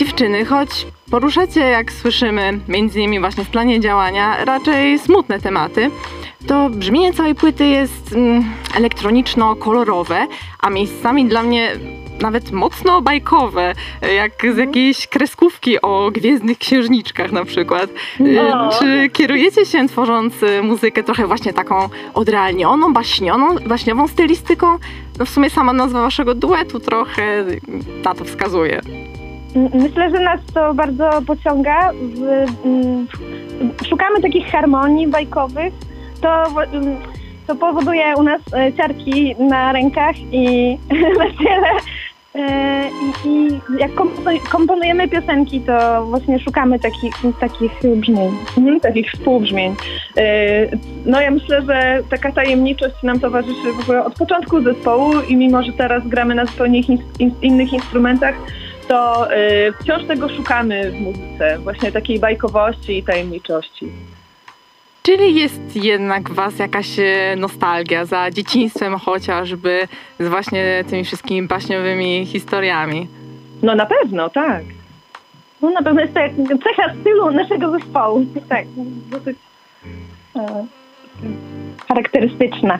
Dziewczyny, choć poruszacie, jak słyszymy, między innymi właśnie w planie działania, raczej smutne tematy, to brzmienie całej płyty jest mm, elektroniczno-kolorowe, a miejscami dla mnie nawet mocno bajkowe, jak z jakiejś kreskówki o gwiezdnych księżniczkach na przykład. Y, O. Czy kierujecie się tworząc y, muzykę trochę właśnie taką odrealnioną, baśnioną, baśniową stylistyką? No w sumie sama nazwa waszego duetu trochę na to wskazuje. Myślę, że nas to bardzo pociąga. Szukamy takich harmonii bajkowych. To, to powoduje u nas e, ciarki na rękach i na ciele. E, I, I jak komponuj- komponujemy piosenki, to właśnie szukamy takich, takich brzmień. Mhm, takich współbrzmień. E, No ja myślę, że taka tajemniczość nam towarzyszy w ogóle od początku zespołu i mimo, że teraz gramy na zupełnie in, in, innych instrumentach, to e, wciąż tego szukamy w muzyce, właśnie takiej bajkowości i tajemniczości. Czyli jest jednak w was jakaś e, nostalgia za dzieciństwem chociażby, z właśnie tymi wszystkimi baśniowymi historiami. No na pewno, tak. No na pewno jest to jak cecha stylu naszego zespołu. Tak, dosyć e, charakterystyczna.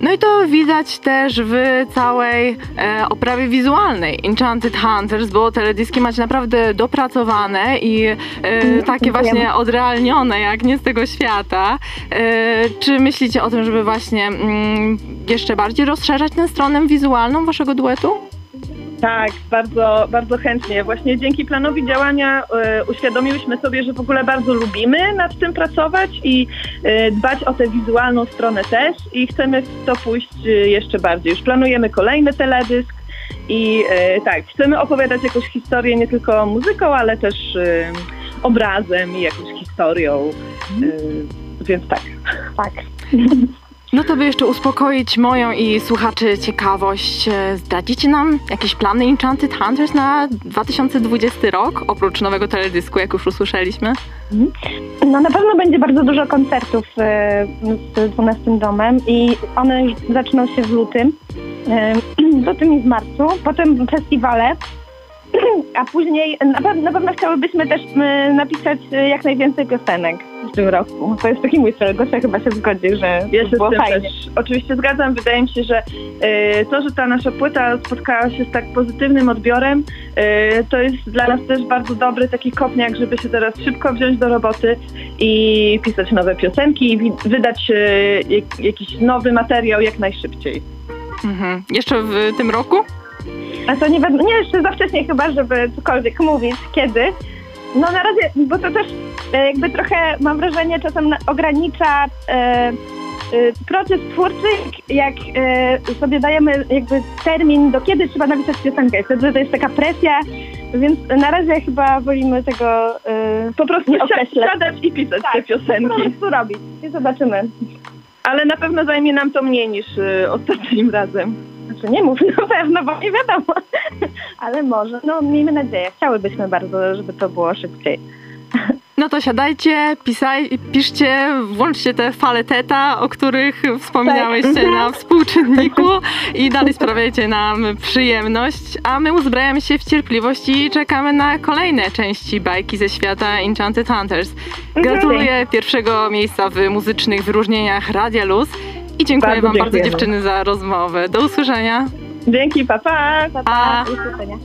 No i to widać też w całej e, oprawie wizualnej Enchanted Hunters, bo teledyski macie naprawdę dopracowane i e, takie właśnie odrealnione, jak nie z tego świata. E, czy myślicie o tym, żeby właśnie mm, jeszcze bardziej rozszerzać tę stronę wizualną waszego duetu? Tak, bardzo, bardzo chętnie. Właśnie dzięki planowi działania e, uświadomiłyśmy sobie, że w ogóle bardzo lubimy nad tym pracować i e, dbać o tę wizualną stronę też i chcemy w to pójść e, jeszcze bardziej. Już planujemy kolejny teledysk i e, tak, chcemy opowiadać jakąś historię nie tylko muzyką, ale też obrazem i jakąś historią. Więc tak. Tak. No to by jeszcze uspokoić moją i słuchaczy ciekawość. e, Zdradzicie nam jakieś plany Enchanted Hunters na 2020 rok, oprócz nowego teledysku, jak już usłyszeliśmy? No na pewno będzie bardzo dużo koncertów e, z 12 domem i one już zaczną się w lutym. E, w lutym i w marcu. Potem festiwale. A później na, pe- na pewno chciałybyśmy też napisać e, jak najwięcej piosenek w tym roku. To jest taki mój cel. Gosia chyba się zgodzi, że Ja się było z tym fajnie. też oczywiście zgadzam. Wydaje mi się, że e, to, że ta nasza płyta spotkała się z tak pozytywnym odbiorem, e, to jest dla nas też bardzo dobry taki kopniak, żeby się teraz szybko wziąć do roboty i pisać nowe piosenki i wi- wydać jak, jakiś nowy materiał jak najszybciej. Mhm. Jeszcze w tym roku? A to nie, wiadomo- nie jeszcze za wcześnie chyba, żeby cokolwiek mówić, kiedy. No na razie, bo to też e, jakby trochę mam wrażenie czasem ogranicza e, e, proces twórczy, jak e, sobie dajemy jakby termin, do kiedy trzeba napisać piosenkę. Wtedy to jest taka presja, więc na razie chyba wolimy tego e, Po prostu Nie siadać i pisać Tak, te po piosenki. prostu robić. I zobaczymy. Ale na pewno zajmie nam to mniej niż e, ostatnim razem. Znaczy nie mów na pewno, bo nie wiadomo. Ale może, no miejmy nadzieję. Chciałybyśmy bardzo, żeby to było szybciej. No to siadajcie, pisaj, piszcie, włączcie te fale teta, o których wspominałyście na współczynniku i dalej sprawiajcie nam przyjemność, a my uzbrajamy się w cierpliwość i czekamy na kolejne części bajki ze świata Enchanted Hunters. Gratuluję pierwszego miejsca w muzycznych wyróżnieniach Radia Luz i dziękuję Bardzo wam bardzo dziękujemy. dziewczyny za rozmowę. Do usłyszenia. Dzięki, pa, pa! Pa, Pa. Do usłyszenia.